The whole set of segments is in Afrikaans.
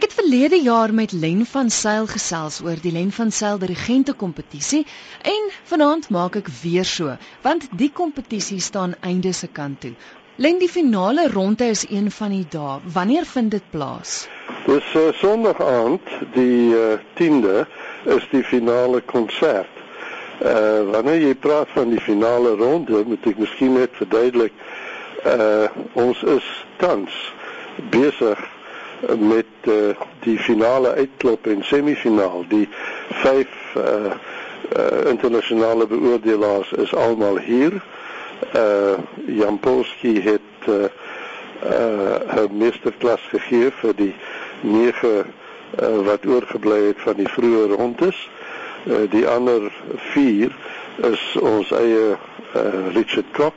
Ek het verlede jaar met Len van Sail gesels oor die Len van Sail dirigente kompetisie en vanaand maak ek weer so, want die kompetisie staan einde se kant toe. Len die finale ronde is een van die dae. Wanneer vind dit plaas? Dis uh, Sondag aand, die uh, 10de is die finale konsert. Uh wanneer jy praat van die finale ronde, moet ek miskien net verduidelik uh ons is tans besig met uh, die finale uitklop en semifinaal die vyf uh, uh internasionale beoordelaars is almal hier. Uh Jan Polski het uh uh meesterklas gegee vir die nege uh, wat oorgebly het van die vroeë rondes. Uh die ander 4 is ons eie uh Richard Kok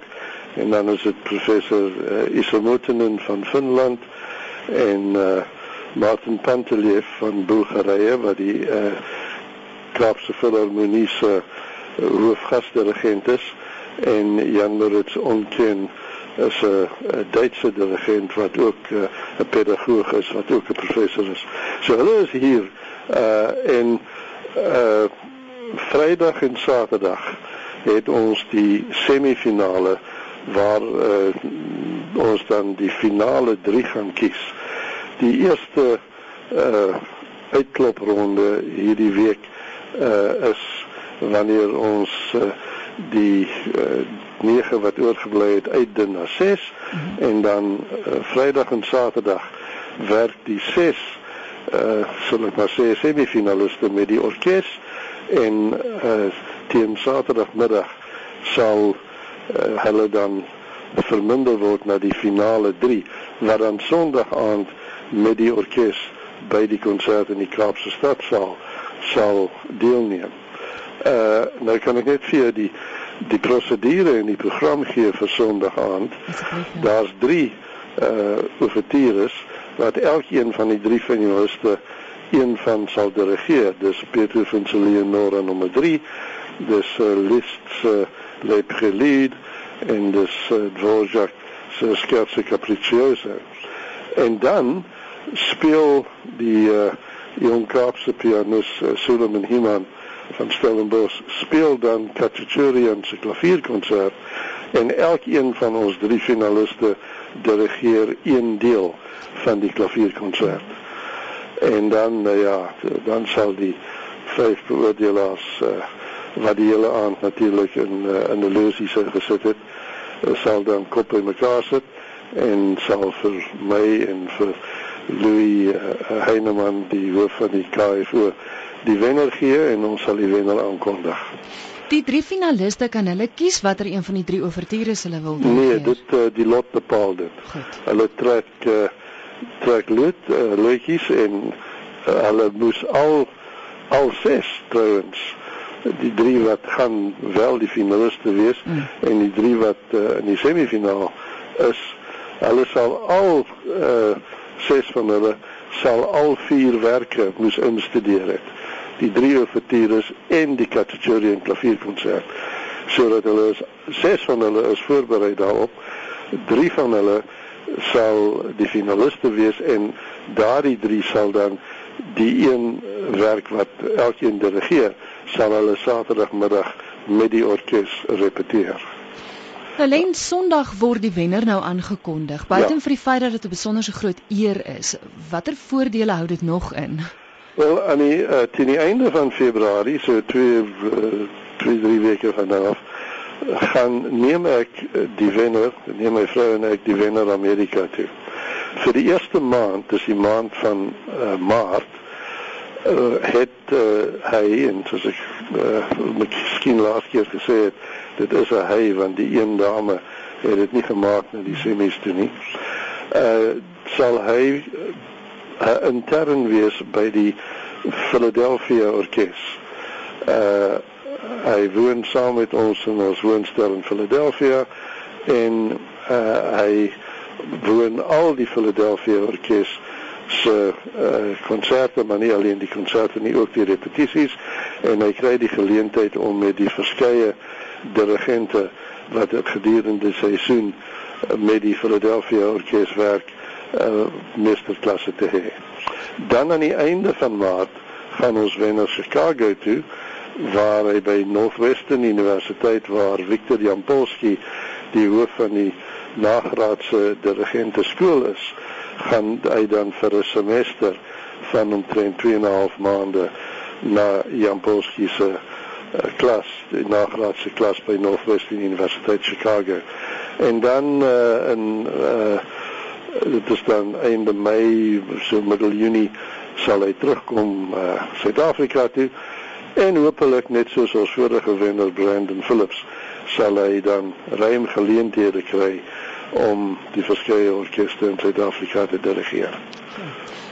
en dan is dit professor uh, Isamotinen van Finland en uh, Martin Panteleev van Bulgarije wat die uh, Kaapse Philharmonie se uh, hoofgastdirigent is en Jan Moritz Onken is 'n uh, Duitse dirigent wat ook 'n uh, pedagoog is wat ook 'n professor is. So hulle is hier uh en uh Vrydag en Saterdag het ons die semifinale waar uh, ons dan die finale 3 gaan kies. Die eerste uh uitklopronde hierdie week uh is wanneer ons uh, die uh, 9 wat oorgebly het uitdun na 6 mm -hmm. en dan uh, Vrydag en Saterdag werk die 6 uh sal ek maar sê semifinaliste met die orkes en uh teen Saterdagmiddag sal uh, hulle dan verminder word na die finale 3 wat dan Sondag aand met die orkes by die konsert in die Kaapse stadsaal sal deelneem. Uh nou kan ek net vir die die prosedure en die program gee vir Sondag aand. Daar's 3 uh ouvertures wat elkeen van die drie finaliste een van sal dirigeer. Dis Beethoven se Leonora nommer 3, dis uh, Liszt se uh, Le Prélude en dus uh, Dvorak se Scherzo Capriccioso. En dan speel die uh, jong Kaapse pianist uh, Suleiman Himan van Stellenbosch speel dan Kachaturian se klavierkonsert en elkeen van ons drie finaliste dirigeer een deel van die klavierkonsert. En dan uh, ja, dan sal die vyf beoordelaars uh, wat die hele aand natuurlik in uh, in 'n lusie sou gesit het uh, sal dan kop in mekaar sit en sal vir my en vir Louis uh, Heineman die hoof van die KFO die wenner gee en ons sal die wenner aankondig. Die drie finaliste kan hulle kies watter een van die drie ouvertures hulle wil doen. Nee, dit uh, die lot bepaal dit. Goed. Hulle trek uh, trek lood uh, loetjies en uh, hulle moes al al ses trouens die drie wat gaan wel die finaliste wees mm. en die drie wat uh, in die semifinaal is hulle sal al uh, ses van hulle sal al vier werke moes instudeer het. Die drie ouvertures en die Cacciatore en klavierkonsert sodat hulle is, ses van hulle is voorberei daarop. Drie van hulle sal die finaliste wees en daardie drie sal dan die een werk wat elkeen dirigeer sal hulle Saterdagmiddag met die orkes repeteer. Alleen Sondag word die wenner nou aangekondig. Buiten ja. vir die feit dat dit 'n besonder groot eer is, watter voordele hou dit nog in? Wel, aan die uh, teen die einde van Februarie, so twee uh, twee drie weke van nou af, gaan neem ek die wenner, neem my vrou en ek die wenner Amerika toe. Vir die eerste maand, dis die maand van uh, Maart, uh, het uh, hy en soos ek uh, miskien laas keer gesê het, dit is 'n hy want die een dame het dit nie gemaak na die semis toe nie. Uh sal hy uh, intern wees by die Philadelphia orkes. Uh hy woon saam met ons in ons woonstel in Philadelphia en uh hy woon al die Philadelphia orkes se uh, konserte maar nie alleen die konserte nie ook die repetisies en hy kry die geleentheid om met die verskeie dirigente wat het gedurende die seisoen uh, met die Philadelphia orkes werk uh, meesterklasse te hê. Dan aan die einde van Maart gaan ons weer na Chicago toe waar hy by Northwestern Universiteit waar Victor Jampolsky die hoof van die nagraadse dirigente skool is, gaan hy dan vir 'n semester van omtrent 2 en 'n half maande na Jampolsky se uh, klas, die nagraadse klas by Northwestern Universiteit Chicago. En dan uh, in uh, dit is dan einde Mei, so middel Junie sal hy terugkom uh, Suid-Afrika toe en hopelik net soos ons vorige wenner Brandon Phillips sal hy dan ruim geleenthede kry om die verskeie orkeste in Suid-Afrika te dirigeer.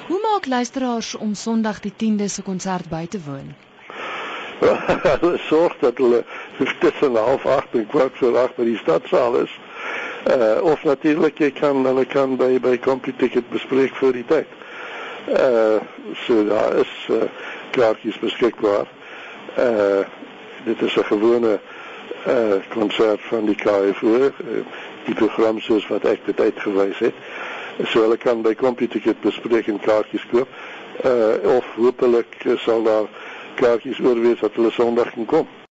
Hoe maak luisteraars om Sondag die 10de se konsert by te woon? Hulle sorg dat hulle tussen 08:30 en 08:45 by die stadsaal is. Uh of natuurlik jy kan hulle kan by by CompuTicket bespreek vir die tyd. Uh so daar is uh, kaartjies beskikbaar. Uh dit is 'n gewone uh konsert van die KFO. Uh, die program soos wat ek dit uitgewys het. So hulle kan by CompuTicket bespreek en kaartjies koop. Uh of hopelik sal daar kaartjies oorwees wat hulle Sondag kan kom.